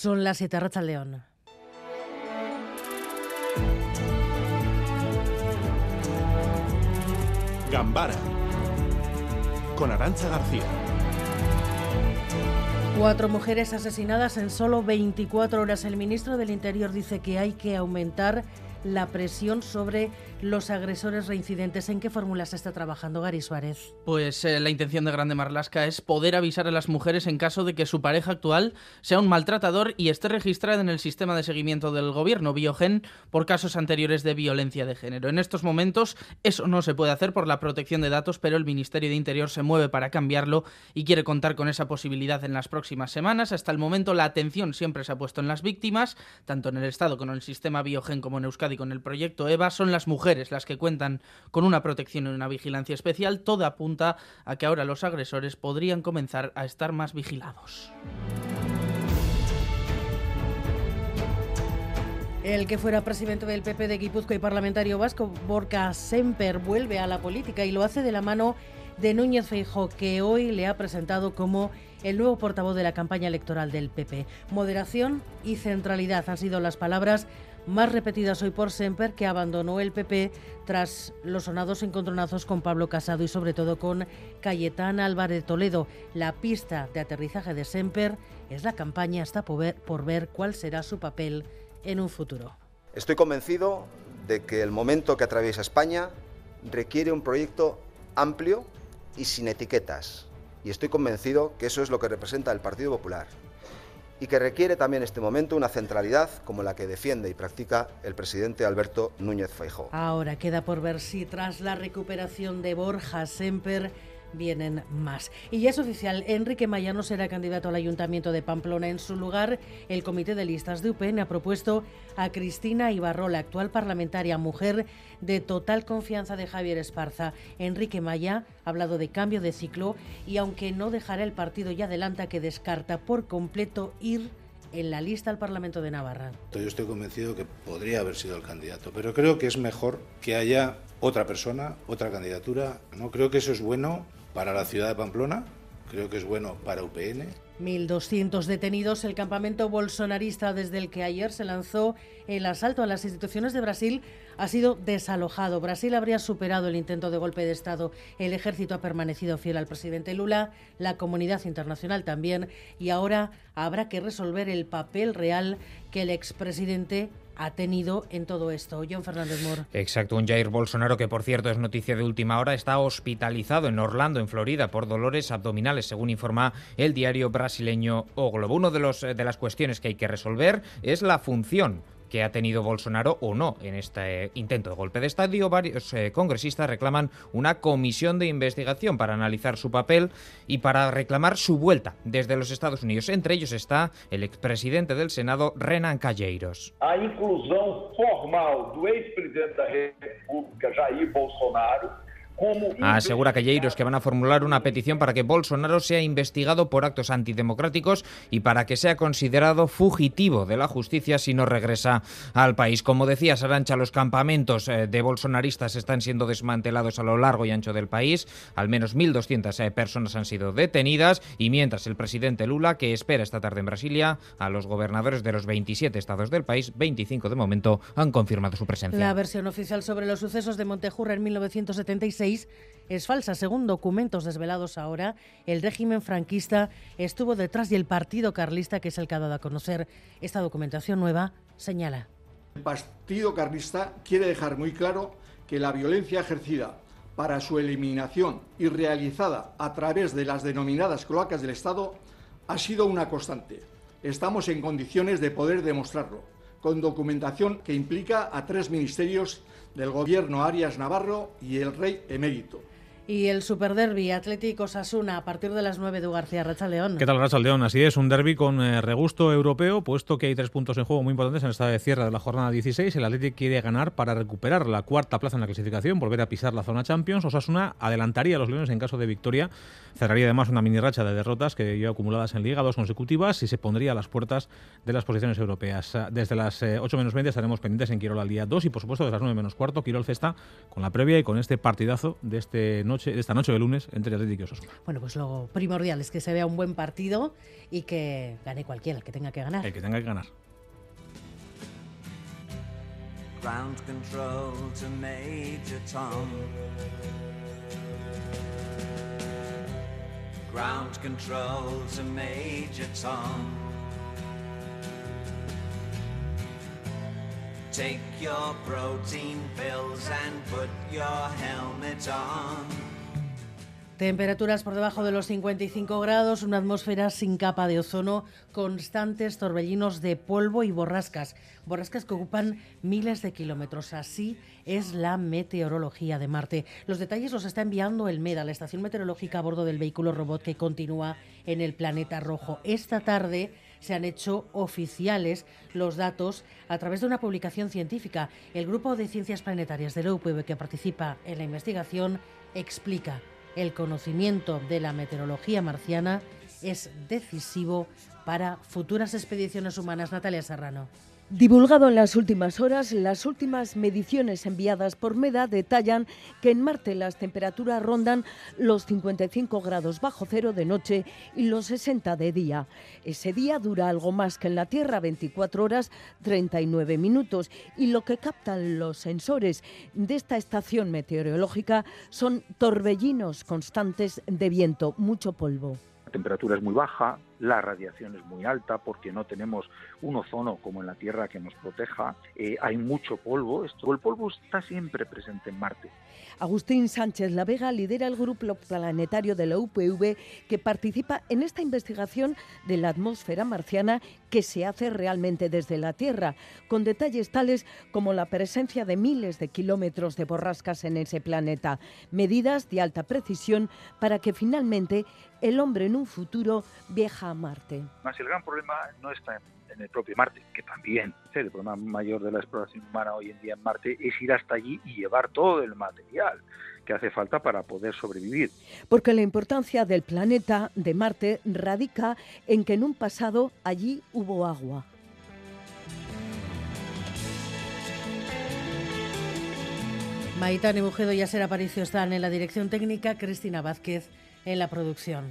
Son las 7 Racha León. Gambara con Arancha García. Cuatro mujeres asesinadas en solo 24 horas. El ministro del Interior dice que hay que aumentar la presión sobre los agresores reincidentes. ¿En qué fórmula se está trabajando Gary Suárez? Pues eh, la intención de Grande Marlasca es poder avisar a las mujeres en caso de que su pareja actual sea un maltratador y esté registrada en el sistema de seguimiento del gobierno Biogen por casos anteriores de violencia de género. En estos momentos eso no se puede hacer por la protección de datos, pero el Ministerio de Interior se mueve para cambiarlo y quiere contar con esa posibilidad en las próximas semanas. Hasta el momento la atención siempre se ha puesto en las víctimas, tanto en el Estado como en el sistema Biogen como en Euskadi con el proyecto EVA. Son las mujeres las que cuentan con una protección y una vigilancia especial, todo apunta a que ahora los agresores podrían comenzar a estar más vigilados. El que fuera presidente del PP de Guipúzcoa y parlamentario vasco, Borca Semper, vuelve a la política y lo hace de la mano de Núñez Feijóo, que hoy le ha presentado como el nuevo portavoz de la campaña electoral del PP. Moderación y centralidad han sido las palabras más repetidas hoy por Semper, que abandonó el PP tras los sonados encontronazos con Pablo Casado y sobre todo con Cayetana Álvarez Toledo. La pista de aterrizaje de Semper es la campaña hasta por ver, cuál será su papel en un futuro. Estoy convencido de que el momento que atraviesa España requiere un proyecto amplio y sin etiquetas. Y estoy convencido que eso es lo que representa el Partido Popular y que requiere también en este momento una centralidad como la que defiende y practica el presidente Alberto Núñez Feijóo. Ahora queda por ver si tras la recuperación de Borja Semper vienen más. Y ya es oficial, Enrique Mayano será candidato al Ayuntamiento de Pamplona. En su lugar, el Comité de Listas de UPN ha propuesto a Cristina Ibarrola, actual parlamentaria mujer de total confianza de Javier Esparza. Enrique Maya ha hablado de cambio de ciclo y aunque no dejará el partido y adelanta que descarta por completo ir en la lista al Parlamento de Navarra. Yo estoy convencido que podría haber sido el candidato, pero creo que es mejor que haya otra persona, otra candidatura. No creo que eso es bueno para la ciudad de Pamplona, creo que es bueno para UPN. 1.200 detenidos. El campamento bolsonarista desde el que ayer se lanzó el asalto a las instituciones de Brasil ha sido desalojado. Brasil habría superado el intento de golpe de Estado. El ejército ha permanecido fiel al presidente Lula, la comunidad internacional también, y ahora habrá que resolver el papel real que el expresidente ha tenido en todo esto. John Fernández Moore. Exacto, un Jair Bolsonaro que por cierto es noticia de última hora, está hospitalizado en Orlando, en Florida, por dolores abdominales, según informa el diario brasileño O Globo. Uno de, los, de las cuestiones que hay que resolver es la función que ha tenido Bolsonaro o no en este intento de golpe de Estado. Varios eh, congresistas reclaman una comisión de investigación para analizar su papel y para reclamar su vuelta desde los Estados Unidos. Entre ellos está el expresidente del Senado, Renan Calleiros. A inclusión formal do expresidente da República, Jair Bolsonaro, Asegura Calleiros que van a formular una petición para que Bolsonaro sea investigado por actos antidemocráticos y para que sea considerado fugitivo de la justicia si no regresa al país. Como decía Sarancha, los campamentos eh, de bolsonaristas están siendo desmantelados a lo largo y ancho del país. Al menos 1.200 eh, personas han sido detenidas y mientras el presidente Lula, que espera esta tarde en Brasilia, a los gobernadores de los 27 estados del país, 25 de momento, han confirmado su presencia. La versión oficial sobre los sucesos de Montejurra en 1976 es falsa. Según documentos desvelados ahora, el régimen franquista estuvo detrás y el partido carlista, que es el que ha dado a conocer esta documentación nueva, señala. El partido carlista quiere dejar muy claro que la violencia ejercida para su eliminación y realizada a través de las denominadas cloacas del Estado ha sido una constante. Estamos en condiciones de poder demostrarlo, con documentación que implica a tres ministerios del gobierno Arias Navarro y el rey emérito. Y el Superderby Atlético Sasuna a partir de las 9 de García Racha. ¿Qué tal Racha León? Así es, un derby con eh, regusto europeo, puesto que hay tres puntos en juego muy importantes en esta de cierre de la jornada 16. El Atlético quiere ganar para recuperar la cuarta plaza en la clasificación, volver a pisar la zona Champions. Osasuna adelantaría a los Leones en caso de victoria. Cerraría además una mini racha de derrotas que lleva acumuladas en Liga, dos consecutivas, y se pondría a las puertas de las posiciones europeas. Desde las 8 eh, menos 20 estaremos pendientes en Quirol al día 2 y por supuesto desde las 9 menos cuarto, Quirol Cesta con la previa y con este partidazo de este noche noche, de esta noche de lunes entre Atlético y Osasuna. Bueno, pues lo primordial es que se vea un buen partido y que gane cualquiera, el que tenga que ganar. El que tenga que ganar. Ground control to Major Tom. Ground control to Major Tom. Take your protein pills and put your helmet on. Temperaturas por debajo de los 55 grados, una atmósfera sin capa de ozono, constantes torbellinos de polvo y borrascas. Borrascas que ocupan miles de kilómetros. Así es la meteorología de Marte. Los detalles los está enviando el MEDA, la estación meteorológica a bordo del vehículo robot que continúa en el planeta rojo. Esta tarde se han hecho oficiales los datos a través de una publicación científica. El grupo de ciencias planetarias de la UPV que participa en la investigación explica el conocimiento de la meteorología marciana es decisivo para futuras expediciones humanas. Natalia Serrano. Divulgado en las últimas horas, las últimas mediciones enviadas por MEDA detallan que en Marte las temperaturas rondan los 55 grados bajo cero de noche y los 60 de día. Ese día dura algo más que en la Tierra, 24 horas 39 minutos, y lo que captan los sensores de esta estación meteorológica son torbellinos constantes de viento, mucho polvo. La temperatura es muy baja, la radiación es muy alta porque no tenemos un ozono como en la Tierra que nos proteja, eh, hay mucho polvo, esto, el polvo está siempre presente en Marte. Agustín Sánchez La Vega lidera el grupo planetario de la UPV que participa en esta investigación de la atmósfera marciana que se hace realmente desde la Tierra, con detalles tales como la presencia de miles de kilómetros de borrascas en ese planeta, medidas de alta precisión para que finalmente el hombre en un futuro viaja a Marte. Más el gran problema no está en, en el propio Marte, que también el problema mayor de la exploración humana hoy en día en Marte es ir hasta allí y llevar todo el material que hace falta para poder sobrevivir. Porque la importancia del planeta de Marte radica en que en un pasado allí hubo agua. Maitane Bujedo y Aser Aparicio están en la dirección técnica, Cristina Vázquez en la producción.